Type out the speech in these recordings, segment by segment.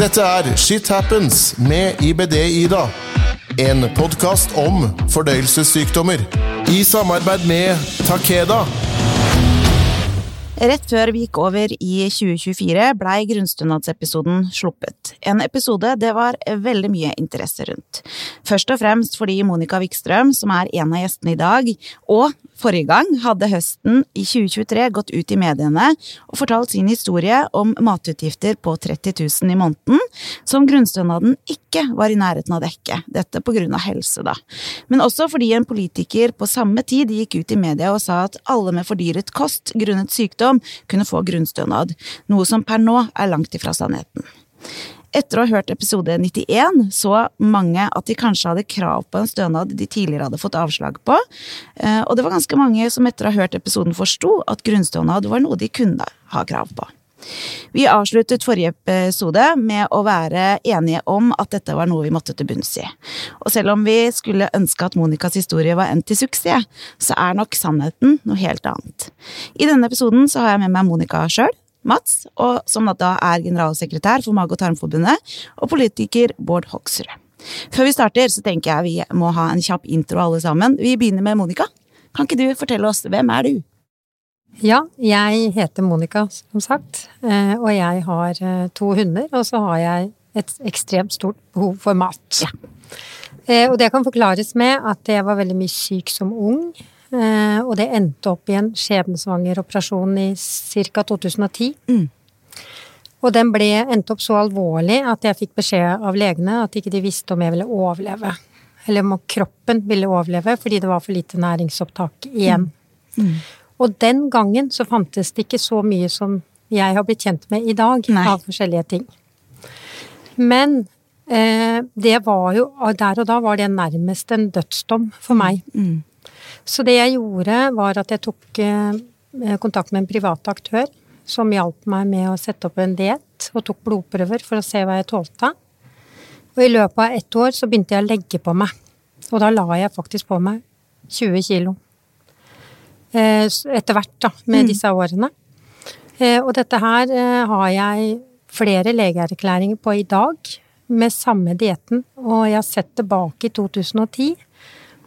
Dette er Shit Happens med IBD-Ida. En podkast om fordøyelsessykdommer. I samarbeid med Takeda. Rett før vi gikk over i 2024 blei grunnstønadsepisoden sluppet. En episode det var veldig mye interesse rundt. Først og fremst fordi Monica Wikstrøm, som er en av gjestene i dag, og forrige gang hadde høsten i 2023 gått ut i mediene og fortalt sin historie om matutgifter på 30 000 i måneden, som grunnstønaden ikke var i nærheten av å dekke. Dette på grunn av helse, da. Men også fordi en politiker på samme tid gikk ut i media og sa at alle med fordyret kost grunnet sykdom kunne få grunnstønad, noe som per nå er langt ifra sannheten. Etter å ha hørt episode 91 så mange at de kanskje hadde krav på en stønad de tidligere hadde fått avslag på, eh, og det var ganske mange som etter å ha hørt episoden forsto at grunnstønad var noe de kunne ha krav på. Vi avsluttet forrige episode med å være enige om at dette var noe vi måtte til bunns i. Og selv om vi skulle ønske at Monicas historie var endt til suksess, så er nok sannheten noe helt annet. I denne episoden så har jeg med meg Monica sjøl, Mats, og som da er generalsekretær for Mage- og tarmforbundet, og politiker Bård Hoksrud. Før vi starter, så tenker jeg vi må ha en kjapp intro alle sammen. Vi begynner med Monica. Kan ikke du fortelle oss hvem er du? Ja, jeg heter Monica, som sagt, eh, og jeg har eh, to hunder, og så har jeg et ekstremt stort behov for mat. Ja. Eh, og det kan forklares med at jeg var veldig mye syk som ung, og det endte opp i en skjebnesvanger operasjon i ca. 2010. Mm. Og den ble, endte opp så alvorlig at jeg fikk beskjed av legene at ikke de visste om jeg ville overleve. Eller om kroppen ville overleve fordi det var for lite næringsopptak igjen. Mm. Og den gangen så fantes det ikke så mye som jeg har blitt kjent med i dag, Nei. av forskjellige ting. Men eh, det var jo Der og da var det nærmest en dødsdom for meg. Mm. Så det jeg gjorde, var at jeg tok eh, kontakt med en privat aktør som hjalp meg med å sette opp en diett og tok blodprøver for å se hva jeg tålte. Og i løpet av ett år så begynte jeg å legge på meg. Og da la jeg faktisk på meg 20 kilo. Eh, etter hvert, da, med Mm. disse årene. Eh, og dette her har jeg flere legeerklæringer på i dag, med samme dietten. Og jeg har sett tilbake i 2010.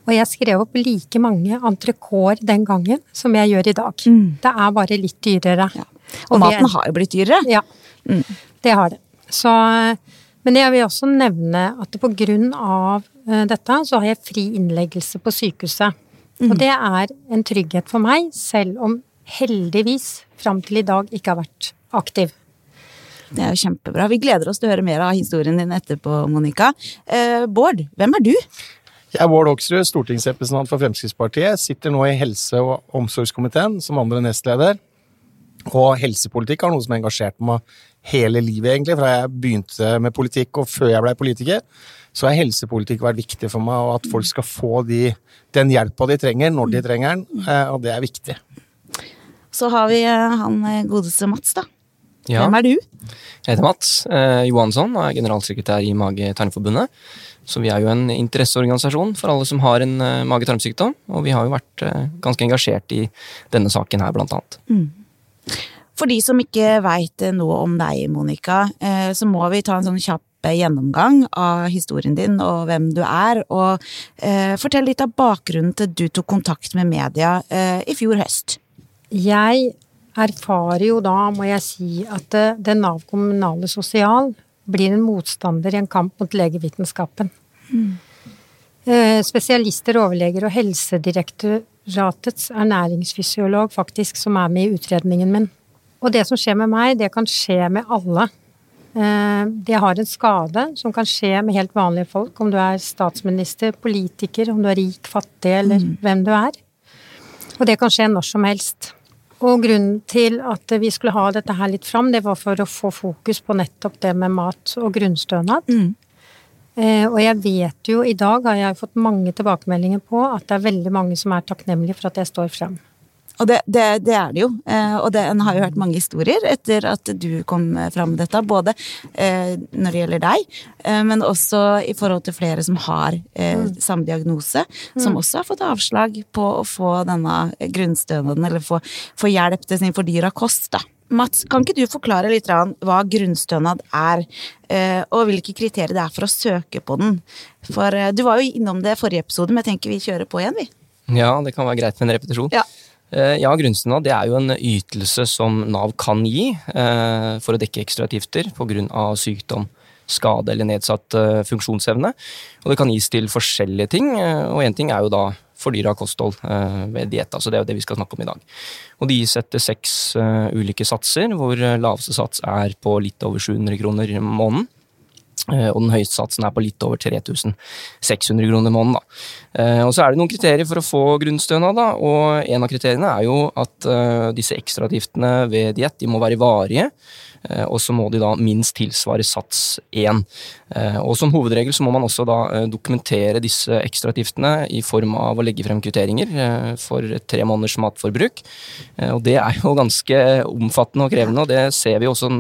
Og jeg skrev opp like mange entrecôter den gangen som jeg gjør i dag. Mm. Det er bare litt dyrere. Ja. Og og maten er- har jo blitt dyrere. Ja, Mm. det har det. Så, men jeg vil også nevne at på grunn av eh, dette, så har jeg fri innleggelse på sykehuset. Mm. Og det er en trygghet for meg, selv om heldigvis fram til i dag ikke har vært aktiv. Det er jo kjempebra. Vi gleder oss til å høre mer av historien din etterpå, Monica. Eh, Bård, hvem er du? Jeg er Bård Hoksrud, stortingsrepresentant for Fremskrittspartiet. Sitter nå i helse- og omsorgskomiteen som andre nestleder. Og helsepolitikk har noe som har engasjert meg hele livet, egentlig. Fra jeg begynte med politikk og før jeg blei politiker, så har helsepolitikk vært viktig for meg, og at folk skal få de, den hjelpa de trenger, når de trenger den. eh, Og det er viktig. Så har vi eh, han eh, godeste Mats, da. Ja, Hvem er du? jeg heter Mats eh, Johansson og er generalsekretær i Mage-tarmforbundet. Så vi er jo en interesseorganisasjon for alle som har en uh, mage-tarmsykdom. Og vi har jo vært uh, ganske engasjert i denne saken her, blant annet. For de som ikke veit noe om deg, Monica, uh, så må vi ta en sånn kjapp eh, gjennomgang av historien din og hvem du er. Og eh, fortell litt av bakgrunnen til at du tok kontakt med media eh, i fjor høst. Jeg erfarer jo da, må jeg si, at det Nav kommunale sosial blir en motstander i en kamp mot legevitenskapen. Mm. Spesialister, overleger og Helsedirektoratets ernæringsfysiolog faktisk som er med i utredningen min. Og det som skjer med meg, det kan skje med alle. Eh, Det har en skade som kan skje med helt vanlige folk, om du er statsminister, politiker, om du er rik, fattig eller hvem du er. Og det kan skje når som helst. Og grunnen til at vi skulle ha dette her litt fram, det var for å få fokus på nettopp det med mat og grunnstønad. Eh, og jeg vet jo, i dag har jeg fått mange tilbakemeldinger på at det er veldig mange som er takknemlige for at jeg står frem. Og det, det, det er det jo. Eh, og det, en har jo hørt mange historier etter at du kom fram med dette. Både eh, når det gjelder deg, eh, men også i forhold til flere som har eh, samme diagnose. Som også har fått avslag på å få denne grunnstønaden, eller få, få hjelp til sin fordyra kost, da. Mats, kan ikke du forklare litt hva grunnstønad er, eh, og hvilke kriterier det er for å søke på den? For du var jo innom det forrige episode, men jeg tenker vi kjører på igjen, vi. Ja, det kan være greit med en repetisjon. Ja. Eh, ja, grunnstønad det er jo en ytelse som Nav kan gi for å dekke ekstrautgifter pga. sykdom, skade eller nedsatt funksjonsevne. Og det kan gis til forskjellige ting, og én ting er jo da fordyra kosthold ved diett. Altså det er jo det vi skal snakke om i dag. Og de gis etter seks ulike satser, hvor laveste sats er på litt over 700 kroner i måneden. Og den høyeste satsen er på litt over 3600 kroner i måneden. Da. Og så er det noen kriterier for å få grunnstønad, da, og en av kriteriene er jo at disse ekstrautgiftene ved diett de må være varige. Eh, og så må de da minst tilsvare sats 1. Eh, og som hovedregel så må man også da eh, dokumentere disse ekstrautgiftene i form av å legge frem kvitteringer for tre måneders matforbruk. Og det er jo ganske omfattende og krevende, og det ser vi også,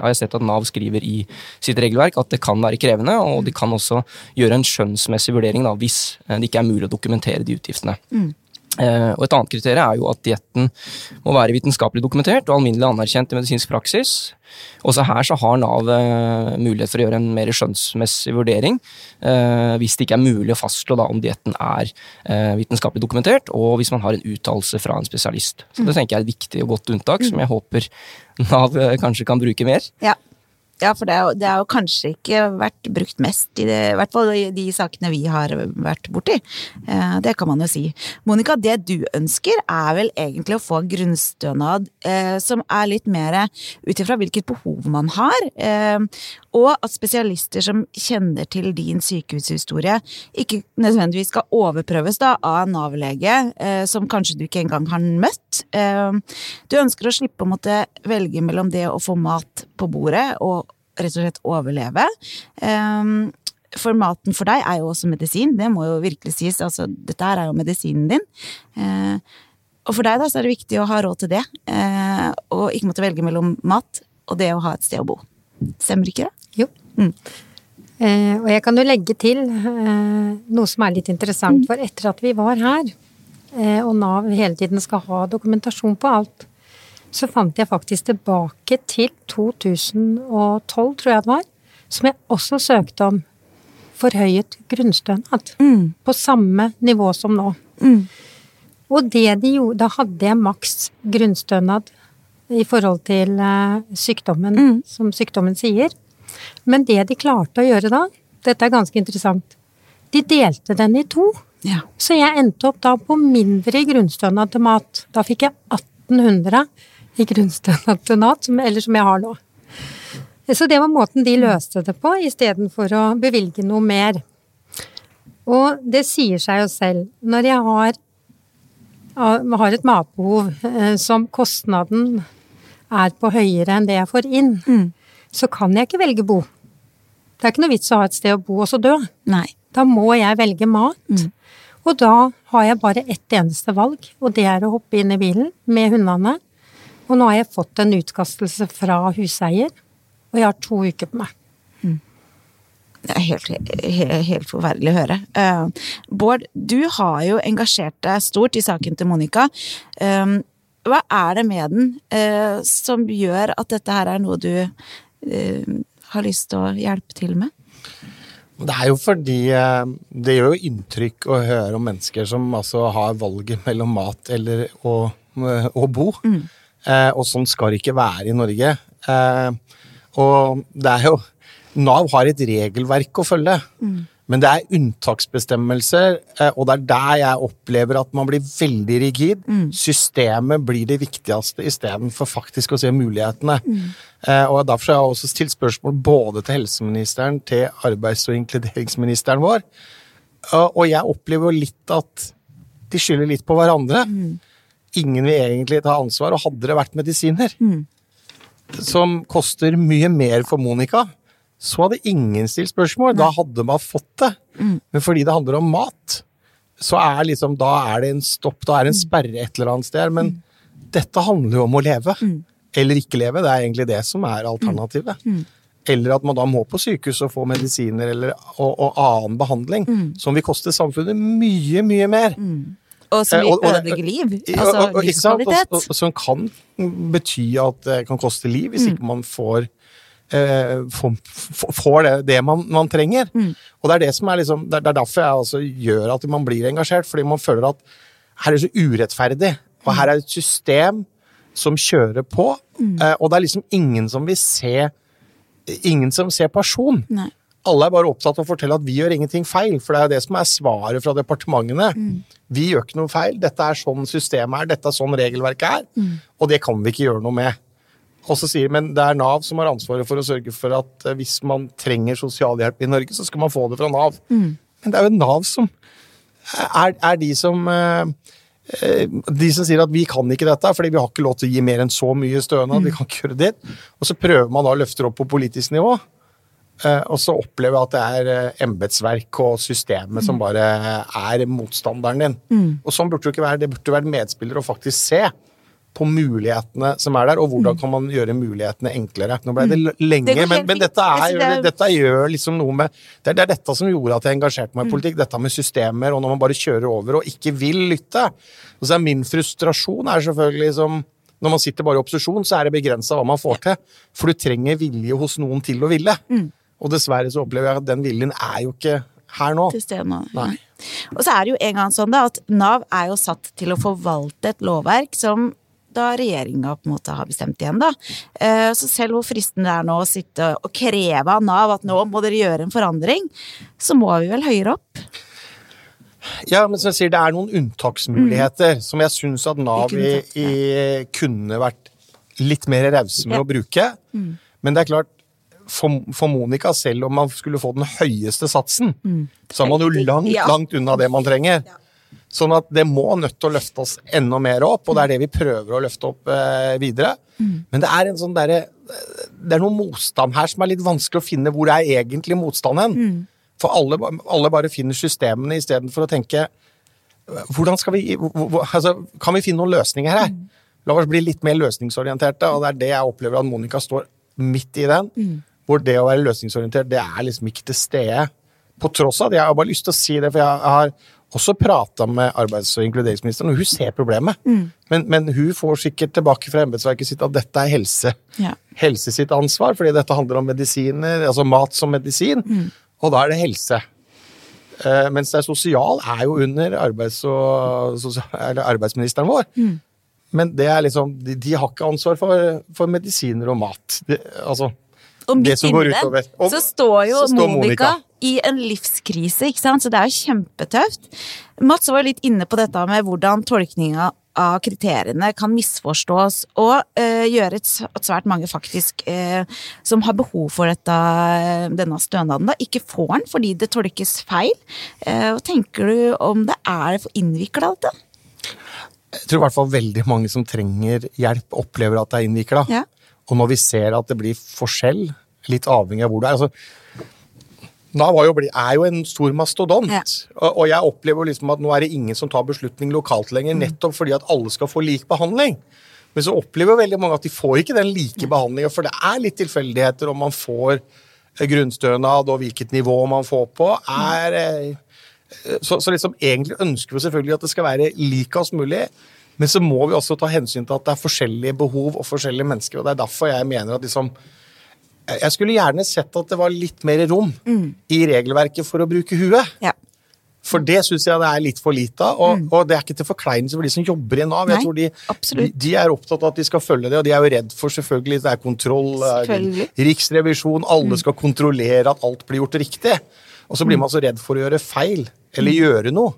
har jeg sett at Nav skriver i sitt regelverk, at det kan være krevende, og de kan også gjøre en skjønnsmessig vurdering da, hvis det ikke er mulig å dokumentere de utgiftene. Mm. Eh, og Et annet kriterium er jo at dietten må være vitenskapelig dokumentert og alminnelig anerkjent i medisinsk praksis. Også her så har Nav eh, mulighet for å gjøre en mer skjønnsmessig vurdering, eh, hvis det ikke er mulig å fastslå da om dietten er vitenskapelig dokumentert, og hvis man har en uttalelse fra en spesialist. Så Det tenker jeg er et viktig og godt unntak, som jeg håper Nav kanskje kan bruke mer. Ja. Ja, for det har jo, jo kanskje ikke vært brukt mest, i, det, i hvert fall i de sakene vi har vært borti. Eh, det kan man jo si. Monica, det du ønsker er vel egentlig å få grunnstønad eh, som er litt mer ut ifra hvilket behov man har, eh, og at spesialister som kjenner til din sykehushistorie, ikke nødvendigvis skal overprøves da av en Nav-lege eh, som kanskje du ikke engang har møtt. Eh, du ønsker å slippe å måtte velge mellom det å få mat på bordet og rett og slett overleve. Eh, for maten for deg er jo også medisin, det må jo virkelig sies. Altså, dette her er jo medisinen din. Uh, og for deg da, så er det viktig å ha råd til det, uh, og ikke måtte velge mellom mat og det å ha et sted å bo. Stemmer ikke det? Jo. Mm. Eh, og jeg kan jo legge til noe som er litt interessant, mm. for etter at vi var her, og Nav hele tiden skal ha dokumentasjon på alt, så fant jeg faktisk tilbake til 2012, tror jeg det var, som jeg også søkte om forhøyet grunnstønad. Mm. På samme nivå som nå. Mm. Og det de gjorde Da hadde jeg maks grunnstønad i forhold til uh, sykdommen, mm. som sykdommen sier. Men det de klarte å gjøre da, dette er ganske interessant, de delte den i to. Ja. Så jeg endte opp da på mindre grunnstønad til mat. Da fikk jeg 1800 i grunnstønad eller som jeg har nå. Så det var måten de løste det på, istedenfor å bevilge noe mer. Og det sier seg jo selv. Når jeg har, har et matbehov eh, som kostnaden er på høyere enn det jeg får inn, mm. så kan jeg ikke velge bo. Det er ikke noe vits å ha et sted å bo og så dø. Nei. Da må jeg velge mat. Mm. Og da har jeg bare ett eneste valg, og det er å hoppe inn i bilen med hundene og nå har jeg fått en utkastelse fra huseier, og jeg har to uker på meg. Mm. Det er helt, helt, helt, forferdelig å høre. Uh, Bård, du har jo engasjert deg stort i saken til Monica. Um, hva er det med den eh, som gjør at dette her er noe du eh, har lyst til å hjelpe til med? Det er jo fordi det gjør jo inntrykk å høre om mennesker som altså har valget mellom mat eller å, å bo. Mm. Eh, og sånn skal det ikke være i Norge. Eh, og det er jo Nav har et regelverk å følge. Mm. Men det er unntaksbestemmelser, eh, og det er der jeg opplever at man blir veldig rigid. Mm. Systemet blir det viktigste istedenfor faktisk å se mulighetene. Mm. Og Derfor har jeg også stilt spørsmål både til helseministeren, til arbeids- og inkluderingsministeren vår. Og jeg opplever jo litt at de skylder litt på hverandre. Mm ingen vil egentlig ta ansvar, og hadde det vært medisiner mm. som koster mye mer for Monica, så hadde ingen stilt spørsmål. Da hadde man fått det. Mm. Men fordi det handler om mat, så er liksom, da er det en stopp, da er det en sperre et eller annet sted. Men mm. dette handler jo om å leve. Mm. Eller ikke leve. Det er egentlig det som er alternativet. Mm. Eller at man da må på sykehus og få medisiner eller, og, og annen behandling, som vil koste samfunnet mye, mye mer. Og som Eh, vil ødelegge liv. Altså og- og-? Og- livskvalitet. og- Som kan bety at det kan koste liv, hvis ikke man får eh, får, det, det man, man trenger. Og det er det som er liksom Det er, er derfor jeg altså gjør at man blir engasjert, fordi man føler at her er det så urettferdig, og her er det et system som kjører på, eh, og det er liksom ingen som vil se Ingen som ser person. Nei. Alle er bare opptatt av å fortelle at vi gjør ingenting feil, for det er det som er svaret fra departementene. Vi gjør ikke noe feil, dette er sånn systemet er, dette er sånn regelverket er, og det kan vi ikke gjøre noe med. Og så sier men det er Nav som har ansvaret for å sørge for at eh, hvis man trenger sosialhjelp i Norge, så skal man få det fra Nav. Men det er jo Nav som er, er de som eh, eh, de som sier at vi kan ikke dette, fordi vi har ikke lov til å gi mer enn så mye stønad. vi kan ikke gjøre det. Og så prøver man da å løfte det opp på politisk nivå. Eh, og så opplever jeg at det er eh, embetsverk og systemet som bare er motstanderen din. Og sånn burde det ikke være. Det burde vært medspillere å faktisk se på mulighetene som er der, og hvordan kan man gjøre mulighetene enklere. Nå ble det l- lenge, Det men, men dette, er, det er- dette gjør liksom noe med det er, det er dette som gjorde at jeg engasjerte meg i politikk. Dette med systemer, og når man bare kjører over og ikke vil lytte. Og så er min frustrasjon er selvfølgelig som når man sitter bare i opposisjon, så er det begrensa hva man får til. For du trenger vilje hos noen til å ville. Og dessverre så opplever jeg at den viljen er jo ikke her nå. til stede nå. Nei. Og så er det jo en gang sånn da, at Nav er jo satt til å forvalte et lovverk som da regjeringa på en måte har bestemt igjen, da. Eh, Så selv hvor fristende det er nå å sitte og kreve av Nav at nå må dere gjøre en forandring, så må vi vel høyere opp. Ja, men som jeg sier, det er noen unntaksmuligheter som jeg syns at Nav i, ja. i, kunne vært litt mer rause med Ja. å bruke. Men det er klart, for, for Monica, selv om man skulle få den høyeste satsen, så er man jo langt, Ja. langt unna det man trenger. Sånn at det må nødt til å løfte oss enda mer opp, og det er det vi prøver å løfte opp eh, videre. Men det er en sånn derre Det er noe motstand her som er litt vanskelig å finne hvor er egentlig motstanden. For alle, alle bare finner systemene istedenfor å tenke hvordan skal vi, altså, Kan vi finne noen løsninger her? La oss bli litt mer løsningsorienterte, og det er det jeg opplever at Monica står midt i den. Hvor det å være løsningsorientert, det er liksom ikke til stede. På tross av det. jeg har bare lyst til å si det, for jeg har også prata med arbeids- og inkluderingsministeren, og hun ser problemet. Men, men hun får sikkert tilbake fra embetsverket sitt at dette er helse. Ja. Helse sitt ansvar, fordi dette handler om medisiner, altså mat som medisin, og da er det helse. Eh, mens det er sosial er jo under arbeids og, sosial, eller arbeidsministeren vår. Men det er liksom, de, de har ikke ansvar for, for medisiner og mat. De, altså, Og midt inni den, så står jo så står Monica, Monica. i en livskrise, ikke sant? så det er jo kjempetøft. Mats var litt inne på dette med hvordan tolkninga av kriteriene kan misforstås, og eh, gjøre at svært mange faktisk eh, som har behov for dette, eh, denne stønaden, da, ikke får den fordi det tolkes feil. Eh, hva tenker du om det er for innvikla, dette? jeg tror i hvert fall veldig mange som trenger hjelp, opplever at det er innvikla. Ja. Og når vi ser at det blir forskjell, litt avhengig av hvor du er altså, Nav jo er jo en stor mastodont. Ja. Og, jeg opplever liksom at nå er det ingen som tar beslutning lokalt lenger, Mm. nettopp fordi at alle skal få lik behandling. Men så opplever veldig mange at de får ikke den like behandlinga, for det er litt tilfeldigheter om man får eh, grunnstønad, og hvilket nivå man får på. er... eh, så, så liksom, egentlig ønsker vi selvfølgelig at det skal være likest mulig, men så må vi også ta hensyn til at det er forskjellige behov og forskjellige mennesker, og det er derfor jeg mener at liksom Jeg skulle gjerne sett at det var litt mer rom i regelverket for å bruke huet. Ja. For det syns jeg det er litt for lite av, og, og det er ikke til forkleinelse for de som jobber i Nav. Nei, Jeg tror de, de, de er opptatt av at de skal følge det, og de er jo redd for selvfølgelig det er kontroll, Selvfølgelig. riksrevisjon, alle skal kontrollere at alt blir gjort riktig. Og så blir man så redd for å gjøre feil, eller gjøre noe.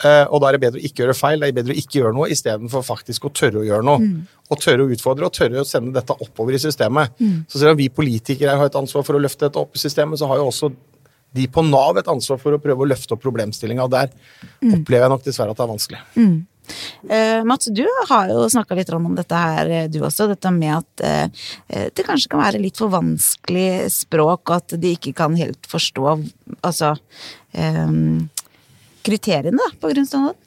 Eh, og da er det bedre å ikke gjøre feil, det er bedre å ikke gjøre noe istedenfor faktisk å tørre å gjøre noe. Og tørre å utfordre, og tørre å sende dette oppover i systemet. Så selv om vi politikere har et ansvar for å løfte dette opp i systemet, så har jo også de på Nav et ansvar for å prøve å løfte opp problemstillinga. Der opplever jeg nok dessverre at det er vanskelig. Uh, Mats, du har jo snakka litt om dette her, eh, du også. Dette med at eh, det kanskje kan være litt for vanskelig språk, og at de ikke kan helt forstå altså eh, kriteriene da, på grunnstønad.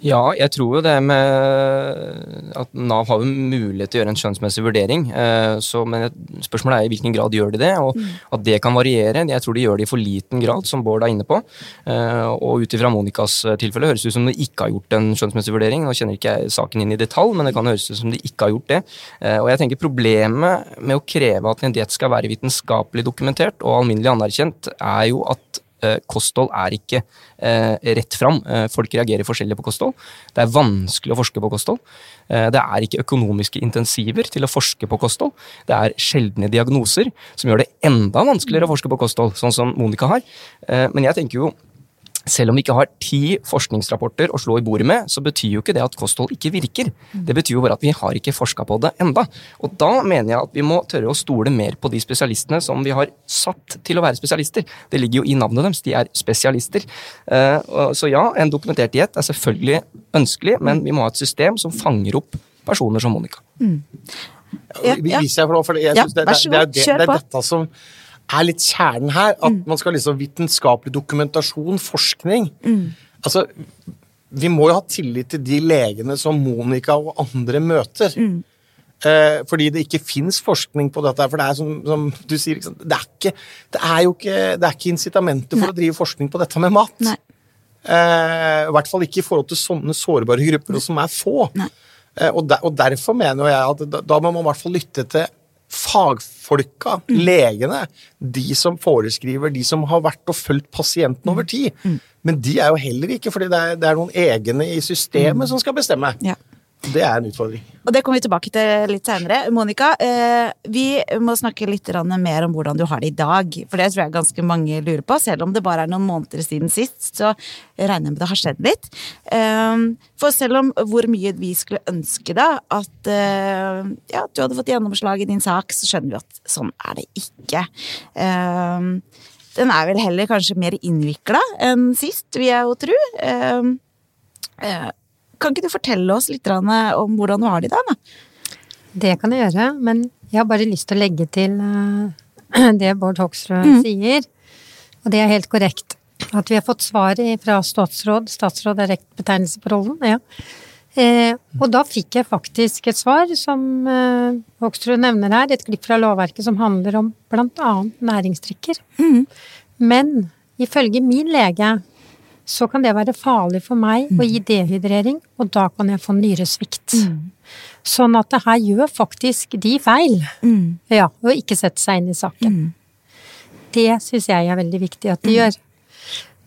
Ja, jeg tror jo det med at Nav har jo mulighet til å gjøre en skjønnsmessig vurdering. eh, Så, men spørsmålet er i hvilken grad gjør de det, og at det kan variere. Jeg tror de gjør det i for liten grad, som Bård er inne på. Eh, Og ut ifra Monicas tilfelle høres det ut som de ikke har gjort en skjønnsmessig vurdering. Nå kjenner ikke jeg saken inn i detalj, men det kan høres ut som de ikke har gjort det. Eh, Og jeg tenker problemet med å kreve at en diett skal være vitenskapelig dokumentert og alminnelig anerkjent, er jo at eh, kosthold er ikke eh, rett fram. Eh, folk reagerer forskjellig på kosthold. Det er vanskelig å forske på kosthold. Eh, det er ikke økonomiske intensiver til å forske på kosthold. Det er sjeldne diagnoser som gjør det enda vanskeligere å forske på kosthold, sånn som Monica har. Eh, men jeg tenker jo selv om vi ikke har ti forskningsrapporter å slå i bordet med, så betyr jo ikke det at kosthold ikke virker. Det betyr jo bare at vi har ikke forska på det enda. Og da mener jeg at vi må tørre å stole mer på de spesialistene som vi har satt til å være spesialister. Det ligger jo i navnet deres, de er spesialister. Eh, Så ja, en dokumentert diett er selvfølgelig ønskelig, men vi må ha et system som fanger opp personer som Monica. Ja, Vi- ja. Viser jeg for noe, for det, jeg Ja, synes det, vær det, så det, er god, det, kjør det er på. dette som er litt kjernen her. At man skal liksom vitenskapelig dokumentasjon, forskning. Altså, vi må jo ha tillit til de legene som Monica og andre møter. Eh, fordi det ikke fins forskning på dette. For det er som, som du sier, det, er ikke, det er jo ikke, det er ikke incitamenter for å drive forskning på dette med mat. Nei. Eh, I hvert fall ikke i forhold til sånne sårbare grupper, og som er få. Eh, og, der, og derfor mener jeg at da, da må man i hvert fall lytte til fagfolka, legene, de som foreskriver, de som har vært og fulgt pasienten over tid. Men de er jo heller ikke, fordi det er, det er noen egne i systemet som skal bestemme. Ja. Det er en utfordring. Og det kommer vi tilbake til litt seinere. Monica, eh, vi må snakke litt mer om hvordan du har det i dag. For det tror jeg ganske mange lurer på. Selv om det bare er noen måneder siden sist, så regner jeg med det har skjedd litt. Eh, for selv om hvor mye vi skulle ønske da at eh, ja, du hadde fått gjennomslag i din sak, så skjønner vi at sånn er det ikke. Den er vel heller kanskje mer innvikla enn sist, vil jeg jo tro. Eh, eh, kan ikke du fortelle oss litt om hvordan du har det i dag? da? Det kan jeg gjøre, men jeg har bare lyst til å legge til eh, det Bård Hoksrud sier, og det er helt korrekt. At vi har fått svar fra statsråd, statsråd er rett betegnelse på rollen, ja. Eh, og da fikk jeg faktisk et svar som eh, Hoksrud nevner her, et klipp fra lovverket som handler om blant annet Mm. Men ifølge min lege så kan det være farlig for meg å gi dehydrering, og da kan jeg få nyresvikt. Sånn at det her gjør faktisk de feil. Ja, og ikke sette seg inn i saken. Det syns jeg er veldig viktig at de gjør.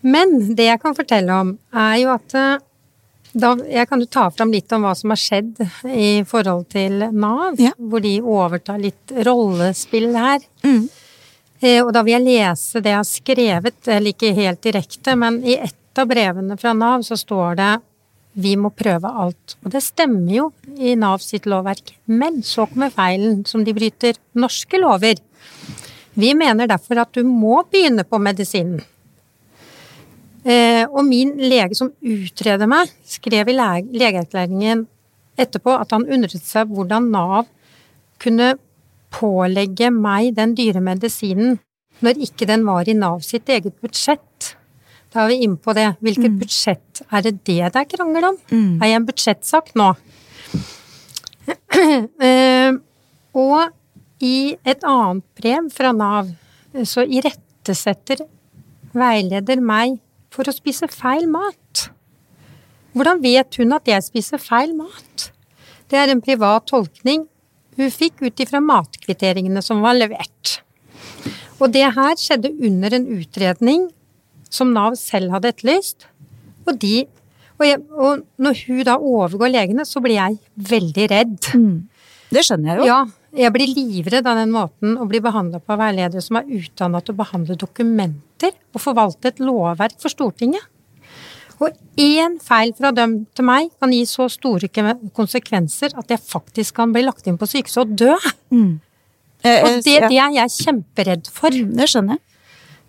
Men det jeg kan fortelle om, er jo at eh, da, Jeg kan jo ta fram litt om hva som har skjedd i forhold til Nav, Ja. hvor de overtar litt rollespill her. Eh, og da vil jeg lese det jeg har skrevet, eller ikke helt direkte, men i ett av brevene fra Nav så står det vi må prøve alt. Og det stemmer jo i Nav sitt lovverk. Men så kommer feilen, som de bryter norske lover. Vi mener derfor at du må begynne på medisinen. Eh, og min lege som utreder meg, skrev i lege, legeerklæringen etterpå at han undret seg hvordan Nav kunne pålegge meg den dyre medisinen når ikke den var i Nav sitt eget budsjett. Da er vi inne på det. Hvilket budsjett er det det det er krangel om? Er jeg en budsjettsak nå? Uh, og i et annet brev fra Nav eh, så irettesetter veileder meg for å spise feil mat. Hvordan vet hun at jeg spiser feil mat? Det er en privat tolkning hun fikk ut ifra matkvitteringene som var levert. Og det her skjedde under en utredning som Nav selv hadde etterlyst. Og, de, og, jeg, og når hun da overgår legene, så blir jeg veldig redd. Det skjønner jeg jo. Ja, jeg blir livredd av den måten å bli behandla på av veiledere som er utdanna til å behandle dokumenter og forvalte et lovverk for Stortinget. Og én feil fra dem til meg kan gi så store konsekvenser at jeg faktisk kan bli lagt inn på sykehuset og dø. Eh, Og eh, det, ja. det er jeg kjemperedd for. Det skjønner jeg.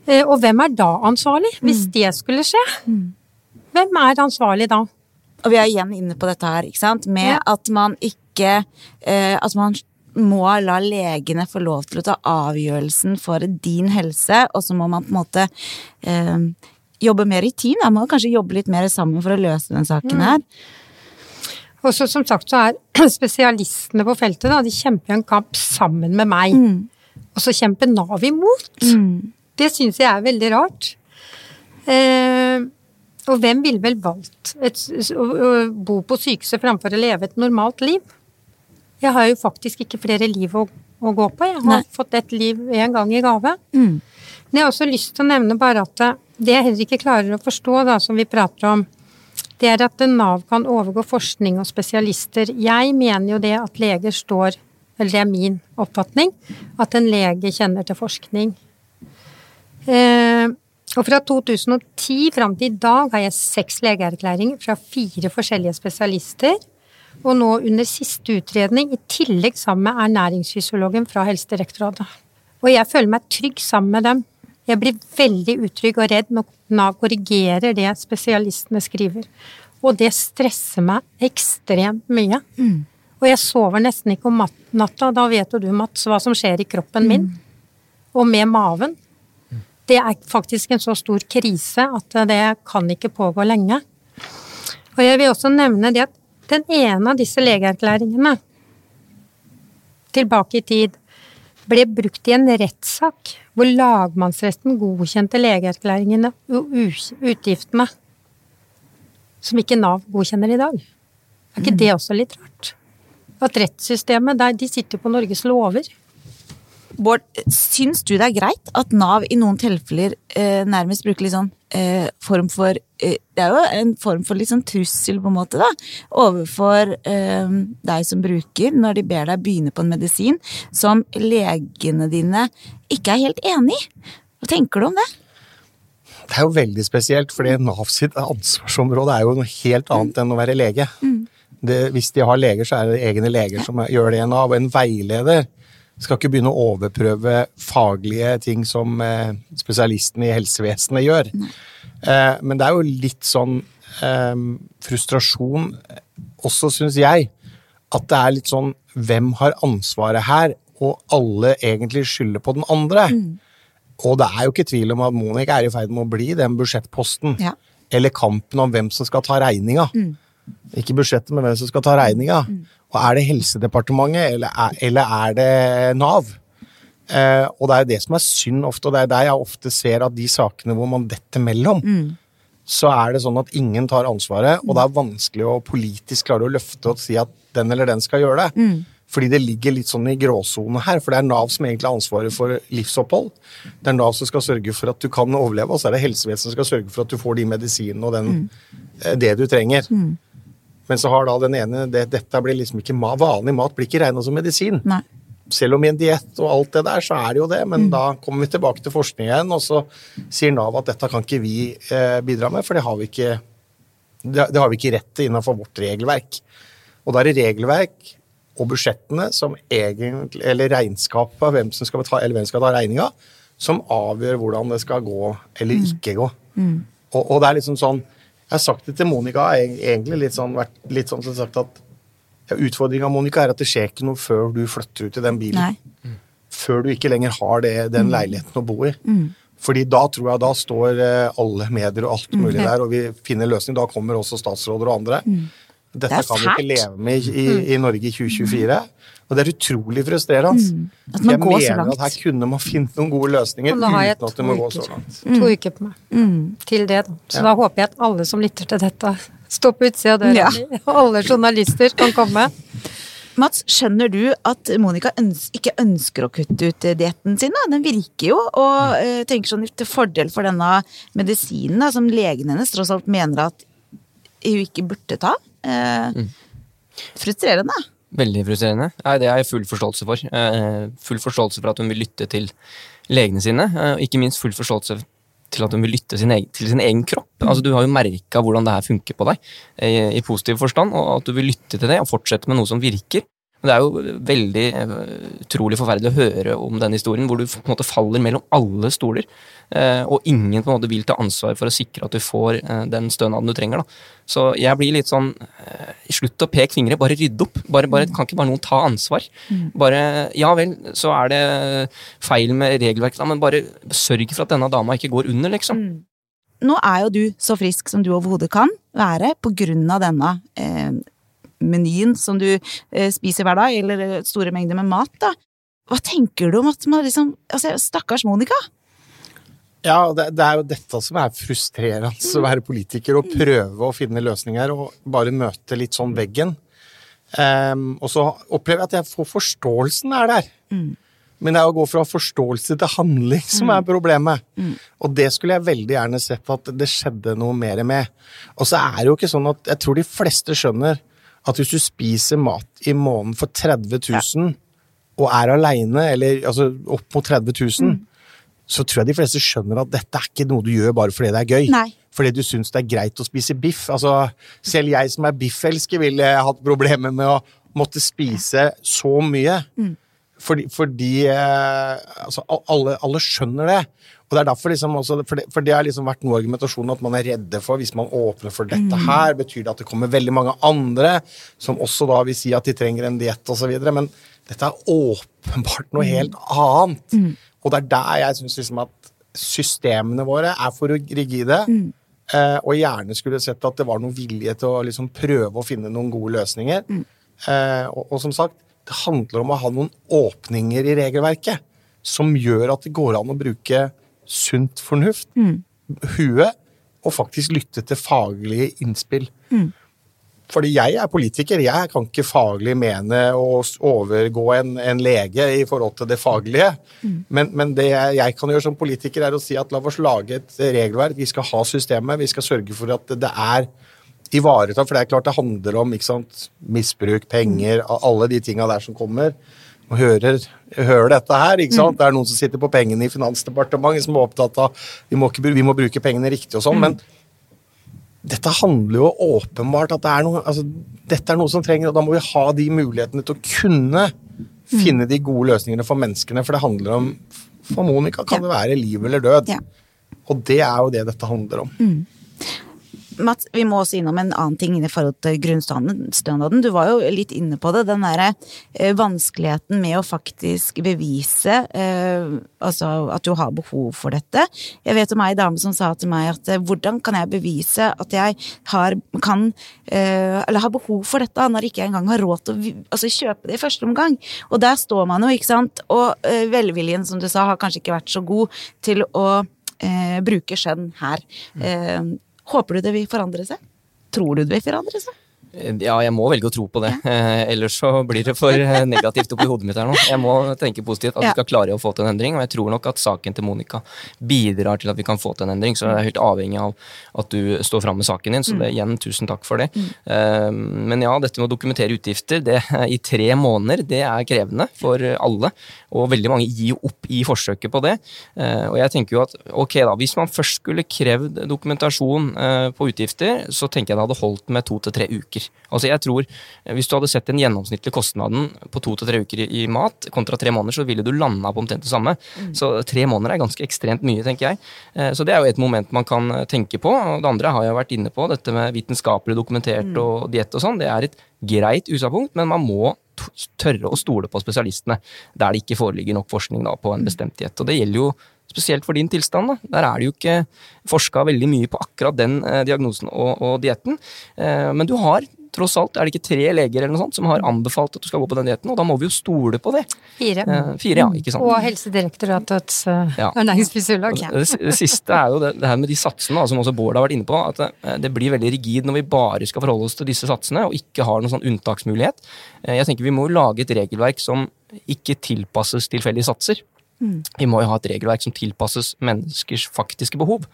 Eh, Og hvem er da ansvarlig, hvis det skulle skje? Hvem er ansvarlig da? Og vi er igjen inne på dette her, ikke sant? Med Ja. at man ikke eh, At man må la legene få lov til å ta avgjørelsen for din helse, og så må man på en måte eh, jobbe mer i team. Da må kanskje jobbe litt mer sammen for å løse den saken her. Og så som sagt så er spesialistene på feltet, da, de kjemper en kamp sammen med meg. Og så kjemper Nav imot. Det syns jeg er veldig rart. Eh, og hvem ville vel valgt et, å, å bo på sykehuset framfor å leve et normalt liv? Jeg har jo faktisk ikke flere liv å, å gå på. Jeg har Nei. fått ett liv én gang i gave. Mm. Men jeg har også lyst til å nevne bare at det- det jeg heller ikke klarer å forstå, da, som vi prater om, det er at Nav kan overgå forskning og spesialister. Jeg mener jo det at leger står Eller det er min oppfatning. At en lege kjenner til forskning. Eh, og fra 2010 fram til i dag har jeg seks legeerklæringer fra fire forskjellige spesialister. Og nå under siste utredning, i tillegg sammen med ernæringsfysiologen fra Helsedirektoratet. Og jeg føler meg trygg sammen med dem. Jeg blir veldig utrygg og redd når Nav korrigerer det spesialistene skriver. Og det stresser meg ekstremt mye. Og jeg sover nesten ikke om natta. Da vet jo du, Mats, hva som skjer i kroppen min. Og med maven. Det er faktisk en så stor krise at det kan ikke pågå lenge. Og jeg vil også nevne det at den ene av disse legeerklæringene tilbake i tid ble brukt i en rettssak hvor lagmannsretten godkjente legeerklæringene og utgiftene som ikke Nav godkjenner i dag. Er ikke det også litt rart? At rettssystemet der, de sitter på Norges lover. Bård, syns du det er greit at Nav i noen tilfeller eh, nærmest bruker litt sånn eh, form for eh, Det er jo en form for litt sånn trussel, på en måte, da, overfor eh, deg som bruker, når de ber deg begynne på en medisin som legene dine ikke er helt enig i. Hva tenker du om det? Det er jo veldig spesielt, fordi Nav sitt ansvarsområde er jo noe helt annet enn å være lege. Det, hvis de har leger, så er det egne leger som gjør det i Nav. Og en veileder skal ikke begynne å overprøve faglige ting som eh, spesialistene i helsevesenet gjør. Eh, men det er jo litt sånn eh, frustrasjon også, syns jeg, at det er litt sånn hvem har ansvaret her, og alle egentlig skylder på den andre. Og det er jo ikke tvil om at Monica er i ferd med å bli den budsjettposten. Ja. Eller kampen om hvem som skal ta regninga. Ikke budsjettet, men hvem som skal ta regninga. Og er det Helsedepartementet, eller er, eller er det Nav? Eh, og det er jo det som er synd ofte, og det er der jeg ofte ser at de sakene hvor man detter mellom, så er det sånn at ingen tar ansvaret, og det er vanskelig å politisk klare å løfte og si at den eller den skal gjøre det. Fordi det ligger litt sånn i gråsone her, for det er Nav som egentlig har ansvaret for livsopphold. Det er Nav som skal sørge for at du kan overleve, og så er det helsevesenet som skal sørge for at du får de medisinene og den, mm. det du trenger. Men så har da den ene det, Dette blir liksom ikke ma Vanlig mat blir ikke regna som medisin. Nei. Selv om i en diett og alt det der, så er det jo det. Men da kommer vi tilbake til forskning igjen, og så sier Nav at dette kan ikke vi eh, bidra med, for det har vi ikke det, det har vi ikke rett til innenfor vårt regelverk. Og da er det regelverk og budsjettene som egentlig, eller regnskapet hvem som skal betale, eller hvem skal ta regninga, som avgjør hvordan det skal gå eller ikke gå. Og, og det er liksom sånn Jeg har sagt det til Monica, har egentlig litt sånn, vært litt sånn som sagt at ja, Utfordringa Monica, er at det skjer ikke noe før du flytter ut i den bilen Nei. før du ikke lenger har det, den leiligheten å bo i. Fordi da tror jeg da står eh, alle medier og alt mulig der, og vi finner løsning. Da kommer også statsråder og andre. Dette Det kan vi ikke leve med i, i, i Norge i 2024. Og det er utrolig frustrerende. At man jeg går så mener langt. at her kunne man finne noen gode løsninger uten at det må gå så langt. langt. To uker på meg til det. da. Så da håper jeg at alle som lytter til dette, står på utsida av døra Ja. Og alle journalister kan komme. Mats, skjønner du at Monica øns ikke ønsker å kutte ut dietten sin? da? Den virker jo, og uh, tenker sånn til fordel for denne medisinen da, som legen hennes tross alt mener at hun ikke burde ta. Eh, Frustrerende. Veldig frustrerende. Nei, det har jeg full forståelse for. Eh, full forståelse for at hun vil lytte til legene sine, eh, og ikke minst full forståelse til at hun vil lytte sin egen, til sin egen kropp. Altså, du har jo merka hvordan det her funker på deg, i, i positiv forstand, og at du vil lytte til det og fortsette med noe som virker. Men det er jo veldig eh, utrolig forferdelig å høre om denne historien, hvor du på en måte faller mellom alle stoler, eh, og ingen på en måte vil ta ansvar for å sikre at du får eh, den stønaden du trenger. Da. Så jeg blir litt sånn Slutt å peke fingre, bare rydde opp. Bare, bare, kan ikke bare noen ta ansvar? Bare, Ja vel, så er det feil med regelverket, men bare sørg for at denne dama ikke går under, liksom. nå er jo du så frisk som du overhodet kan være på grunn av denne eh, menyen som du eh, spiser hver dag, eller eh, store mengder med mat, da. Hva tenker du om at man liksom altså, Stakkars Monica. Ja, det, det, er jo dette som er frustrerende å være politiker, og prøve å finne løsninger og bare møte litt sånn veggen. Um, og så opplever jeg at jeg får forståelsen er der. Mm. Men det er å gå fra forståelse til handling som er problemet. Mm. Og det skulle jeg veldig gjerne sett at det skjedde noe mer med. Og så er det jo ikke sånn at jeg tror de fleste skjønner at hvis du spiser mat i måneden for 30 000 ja. og er aleine, eller altså opp mot 30 000, mm. så tror jeg de fleste skjønner at dette er ikke noe du gjør bare fordi det er gøy. Nei. Fordi du syns det er greit å spise biff. Altså, selv jeg som er biffelsker, ville hatt problemer med å måtte spise så mye. Mm. Fordi, fordi eh, altså, alle, alle, skjønner det. Og det er derfor liksom også, for det, for det har liksom vært noe argumentasjon at man er redde for hvis man åpner for dette mm. her, betyr det at det kommer veldig mange andre som også da vil si at de trenger en diett osv. Men dette er åpenbart noe mm. helt annet. Mm. Og det er der jeg syns liksom at systemene våre er for rigide. Mm. Eh, og gjerne skulle sett at det var noen vilje til å liksom prøve å finne noen gode løsninger. Mm. Eh, og, og, som sagt, det handler om å ha noen åpninger i regelverket som gjør at det går an å bruke sunt fornuft, mm. huet, og faktisk lytte til faglige innspill. Mm. Fordi jeg er politiker, jeg kan ikke faglig mene å overgå en, en lege i forhold til det faglige. Mm. Men, men, det jeg kan gjøre som politiker, er å si at la oss lage et regelverk. Vi skal ha systemet, vi skal sørge for at det er ivaretatt. for det er klart det handler om sant, misbruk, penger, alle de tinga der som kommer. Og hører, hører dette her, ikke sant? Mm. Det er noen som sitter på pengene i Finansdepartementet som er opptatt av vi må, ikke, vi må bruke pengene riktig og sånn, mm. men dette handler jo åpenbart at det er noe, altså, dette er noe som trenger, og da må vi ha de mulighetene til å kunne mm. finne de gode løsningene for menneskene, for det handler om For Monica kan det være liv eller død. Ja. Og det er jo det dette handler om. Mats, vi må også innom en annen ting i forhold til grunnstønaden. Du var jo litt inne på det. Den derre eh, vanskeligheten med å faktisk bevise eh, altså at du har behov for dette. Jeg vet om ei dame som sa til meg at eh, hvordan kan jeg bevise at jeg har, kan, eh, eller har behov for dette, når jeg ikke engang har råd til å altså, kjøpe det i første omgang. Og der står man jo, ikke sant. Og eh, velviljen, som du sa, har kanskje ikke vært så god til å eh, bruke skjønn her. Mm. Håper du det vil forandre seg? Tror du det vil forandre seg? Ja, jeg må velge å tro på det. Eh, ellers så blir det for eh, negativt oppi hodet mitt her nå. Jeg må tenke positivt at vi skal klare å få til en endring, og jeg tror nok at saken til Monica bidrar til at vi kan få til en endring. Så jeg er helt avhengig av at du står fram med saken din, så det, igjen, tusen takk for det. Eh, men ja, dette med å dokumentere utgifter det, i tre måneder, det er krevende for alle. Og veldig mange gir opp i forsøket på det. Og jeg tenker jo at ok da, hvis man først skulle krevd dokumentasjon på utgifter, så tenker jeg det hadde holdt med to til tre uker. Altså jeg tror, Hvis du hadde sett den gjennomsnittlige kostnaden på to til tre uker i, mat kontra tre måneder, så ville du landa på omtrent det samme. Mm. Så tre måneder er ganske ekstremt mye, tenker jeg. Eh, så det er jo et moment man kan eh, tenke på. og Det andre har jeg vært inne på, dette med vitenskapelig dokumentert mm. og diett og sånn. Det er et greit utgangspunkt, men man må tørre å stole på spesialistene der det ikke foreligger nok forskning da, på en bestemt diett. Og det gjelder jo spesielt for din tilstand. Da. Der er det jo ikke forska veldig mye på akkurat den eh, diagnosen og, og dietten. Eh, men du har tross alt, er det ikke tre leger eller noe sånt som har anbefalt at du skal gå på den dietten, og da må vi jo stole på det. Fire. Eh, fire, ja, ikke sant. Og Helsedirektoratets uh, ja. ernæringsfysiolog. Ja. Det, det, siste er jo det, det, her med de satsene, som også Bård har vært inne på, at det, det, blir veldig rigid når vi bare skal forholde oss til disse satsene, og ikke har noen sånn unntaksmulighet. Jeg tenker vi må lage et regelverk som ikke tilpasses tilfeldige satser. Mm. Vi må jo ha et regelverk som tilpasses menneskers faktiske behov.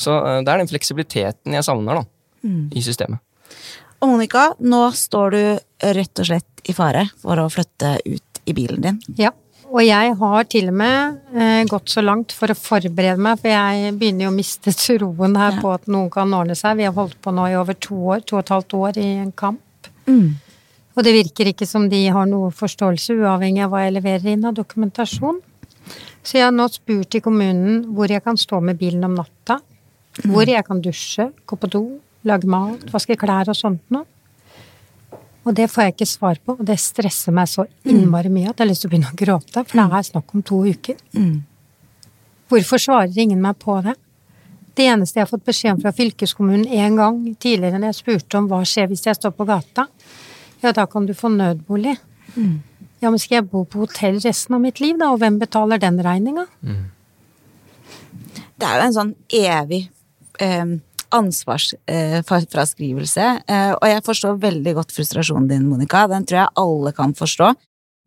Så uh, det er den fleksibiliteten jeg savner da, mm. i systemet. Og Monica, nå står du rett og slett i fare for å flytte ut i bilen din. Ja. Og jeg har til og med eh, gått så langt for å forberede meg, for jeg begynner jo å miste troen her ja. på at noen kan ordne seg. Vi har holdt på nå i over to år, to og et halvt år i en kamp. Mm. Og det virker ikke som de har noe forståelse, uavhengig av hva jeg leverer inn av dokumentasjon. Så jeg har nå spurt i kommunen hvor jeg kan stå med bilen om natta. Mm. Hvor jeg kan dusje, gå på do, lage mat, vaske klær og sånt noe. Og det får jeg ikke svar på, og det stresser meg så innmari mye at jeg har lyst til å begynne å gråte, for det er snakk om to uker. Mm. Hvorfor svarer ingen meg på det? Det eneste jeg har fått beskjed om fra fylkeskommunen én gang tidligere når jeg spurte om hva skjer hvis jeg står på gata, ja, da kan du få nødbolig. Ja, men skal jeg bo på hotell resten av mitt liv, da, og hvem betaler den regninga? Det er jo en sånn evig eh, ansvarsfraskrivelse, eh, og jeg forstår veldig godt frustrasjonen din, Monica. Den tror jeg alle kan forstå.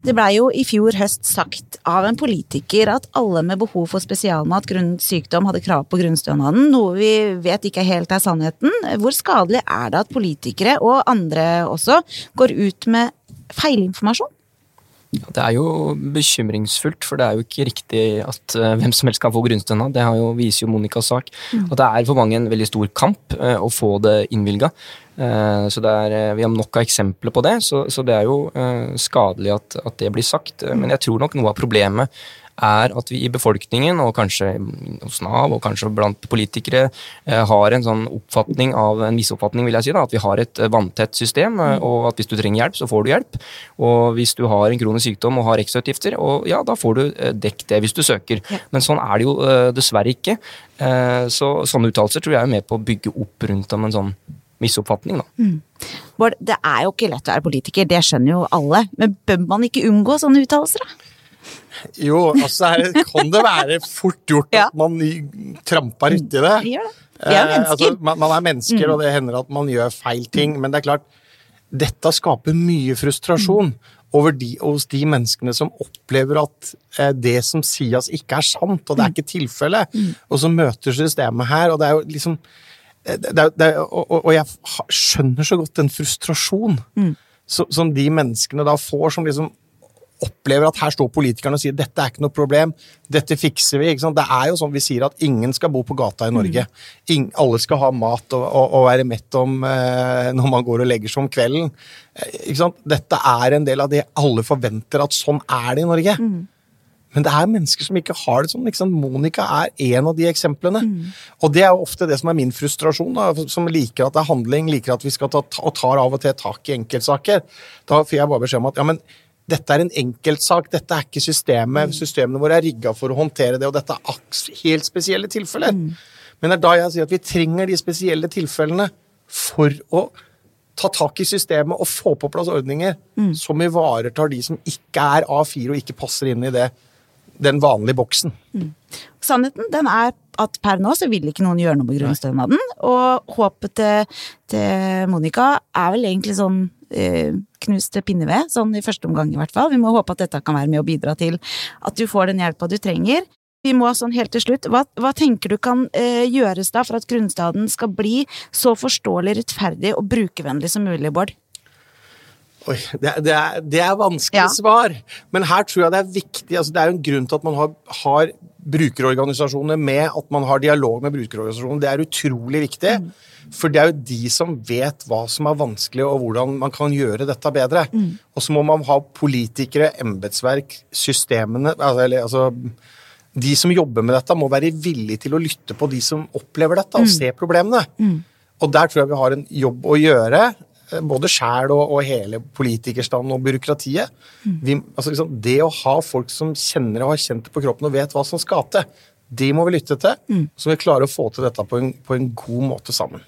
Det blei jo i fjor høst sagt av en politiker at alle med behov for spesialmat grunnet sykdom hadde krav på grunnstønaden, noe vi vet ikke helt er sannheten. Hvor skadelig er det at politikere, og andre også, går ut med feilinformasjon? Det er jo bekymringsfullt, for det er jo ikke riktig at uh, hvem som helst kan få grunnstønad. Det har jo, viser jo Monicas sak. At det er for mange en veldig stor kamp uh, å få det innvilga. Uh, så er, vi har nok av eksempler på det, så, så det er jo skadelig at, at, det blir sagt. Men jeg tror nok noe av problemet er at vi i befolkningen, og kanskje hos Nav og kanskje blant politikere, eh, har en sånn oppfatning av en misoppfatning, vil jeg si, da, at vi har et eh, vanntett system, eh, Mm. og at hvis du trenger hjelp, så får du hjelp. Og hvis du har en kronisk sykdom og har ekstrautgifter, og ja, da får du dekket det hvis du søker. Men sånn er det jo dessverre ikke. Så sånne uttalelser tror jeg er med på å bygge opp rundt om en sånn misoppfatning, da. Mm. Bård, det er jo ikke lett å være politiker, det skjønner jo alle, men bør man ikke unngå sånne uttalelser, da? Jo, altså her kan det være fort gjort at man tramper uti det. Vi er Eh, mennesker. altså, man, man er mennesker, og det hender at man gjør feil ting. Men det er klart, dette skaper mye frustrasjon over de, hos de menneskene som opplever at eh, det som sies, ikke er sant, og det er ikke tilfellet. Og så møter systemet her, og det er jo liksom eh, det er, det er, og, og- jeg skjønner så godt den frustrasjon som, som de menneskene da får, som liksom opplever at her står politikerne og sier dette er ikke noe problem, dette fikser vi. Det er jo sånn vi sier at ingen skal bo på gata i Norge. Ingen, alle skal ha mat og, og, og være mett om eh, når man går og legger seg om kvelden. Eh? Dette er en del av det alle forventer at sånn er det i Norge. Men det er mennesker som ikke har det sånn. Liksom. Monica er en av de eksemplene. Og det er jo ofte det som er min frustrasjon, da, som liker at det er handling, liker at vi skal ta, og tar av og til tak i enkeltsaker. Da får jeg bare beskjed om at ja, men dette er en enkeltsak, dette er ikke systemet. Systemene våre er rigga for å håndtere det, og dette er helt spesielle tilfeller. Men det er da jeg sier at vi trenger de spesielle tilfellene for å ta tak i systemet og få på plass ordninger som ivaretar de som ikke er A4 og ikke passer inn i det, den vanlige boksen. Sannheten den er at per nå så vil ikke noen gjøre noe med grunnstønaden, og håpet til, til Monica er vel egentlig sånn knust pinneved, sånn i første omgang i hvert fall. Vi må håpe at dette kan være med å bidra til at du får den hjelpa du trenger. Vi må sånn helt til slutt, hva, hva tenker du kan eh, gjøres da for at grunnstaden skal bli så forståelig, rettferdig og brukervennlig som mulig, Bård? Oi, det, det, er, det er vanskelig Ja. svar, men her tror jeg det er viktig altså Det er jo en grunn til at man har, har brukerorganisasjoner med, at man har dialog med brukerorganisasjoner. Det er utrolig viktig, for det er jo de som vet hva som er vanskelig, og hvordan man kan gjøre dette bedre. Og så må man ha politikere, embetsverk, systemene altså, eller, altså, De som jobber med dette, må være villige til å lytte på de som opplever dette, og se problemene. Og der tror jeg vi har en jobb å gjøre, både sjæl og, og hele politikerstanden og byråkratiet. Vi, altså liksom, det å ha folk som kjenner og har kjent det på kroppen og vet hva som skal til, de må vi lytte til, så vi klarer å få til dette på en, på en god måte sammen.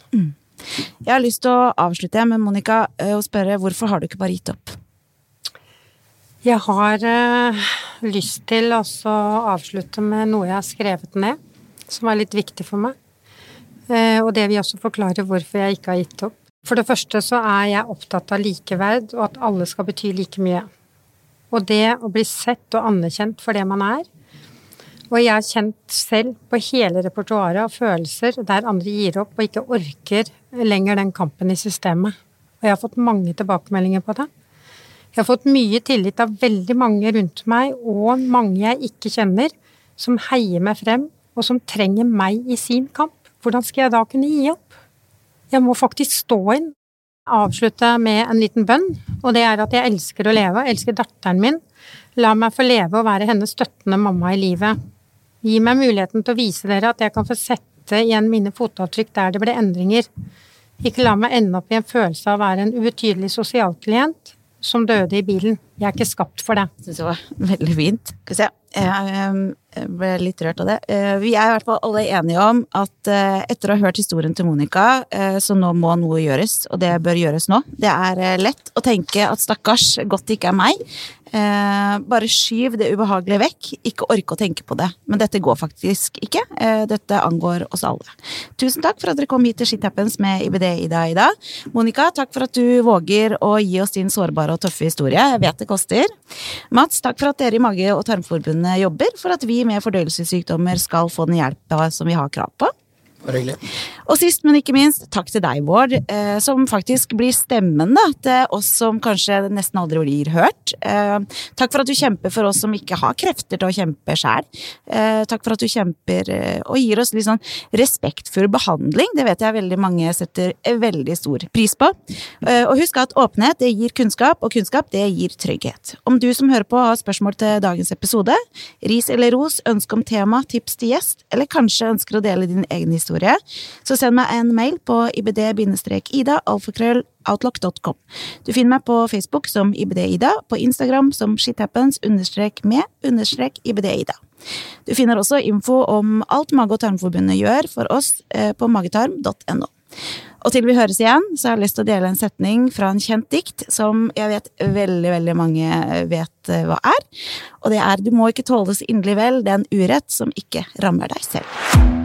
Jeg har lyst til å avslutte med Monica eh, og spørre hvorfor har du ikke bare gitt opp? Jeg har eh, lyst til også å avslutte med noe jeg har skrevet ned, som er litt viktig for meg. Eh, og det vil også forklare hvorfor jeg ikke har gitt opp. For det første så er jeg opptatt av likeverd, og at alle skal bety like mye. Og det å bli sett og anerkjent for det man er. Og jeg har kjent selv på hele repertoaret av følelser der andre gir opp og ikke orker lenger den kampen i systemet. Og jeg har fått mange tilbakemeldinger på det. Jeg har fått mye tillit av veldig mange rundt meg, og mange jeg ikke kjenner, som heier meg frem, og som trenger meg i sin kamp. Hvordan skal jeg da kunne gi opp? Jeg må faktisk stå inn. Avslutte med en liten bønn, og det er at jeg elsker å leve, jeg elsker datteren min. La meg få leve og være hennes støttende mamma i livet. Gi meg muligheten til å vise dere at jeg kan få sette igjen mine fotavtrykk der det ble endringer. Ikke la meg ende opp i en følelse av å være en ubetydelig sosialklient som døde i bilen. Jeg er ikke skapt for det. Det var veldig fint. Skal vi se. Jeg ble litt rørt av det. Eh, vi er i hvert fall alle enige om at eh, etter å ha hørt historien til Monica, eh, så nå må noe gjøres, og det bør gjøres nå. Det er lett å tenke at stakkars, godt det ikke er meg. Bare skyv det ubehagelige vekk, ikke orke å tenke på det. Men dette går faktisk ikke. Dette angår oss alle. Tusen takk for at dere kom hit til Shit Happens med IBD-Ida i dag. Monica, takk for at du våger å gi oss din sårbare og tøffe historie. Jeg vet det koster. Mats, takk for at dere i Mage- og tarmforbundet jobber for at vi med fordøyelsessykdommer skal få den hjelpa som vi har krav på. Bare hyggelig. Og sist, men ikke minst, takk til deg, Bård, eh, som faktisk blir stemmen da, til oss som kanskje nesten aldri blir hørt. Eh, takk for at du kjemper for oss som ikke har krefter til å kjempe sjæl. Eh, takk for at du kjemper eh, og gir oss litt sånn respektfull behandling. Det vet jeg veldig mange setter veldig stor pris på. Eh, og husk at åpenhet det gir kunnskap, og kunnskap det gir trygghet. Om du som hører på har spørsmål til dagens episode, ris eller ros, ønske om tema, tips til gjest, eller kanskje ønsker å dele din egen historie, så send meg en mail på ibd-ida alfakrølloutlock.com. Du finner meg på Facebook som ibd-ida, på Instagram som shithappens-med-ibd-ida. Du finner også info om alt Mage- og tarmforbundet gjør for oss eh, på magetarm.no. Og til vi høres igjen, så har jeg lyst til å dele en setning fra en kjent dikt som jeg vet veldig, veldig mange vet eh, hva er. Og det er Du må ikke tåle så inderlig vel den urett som ikke rammer deg selv.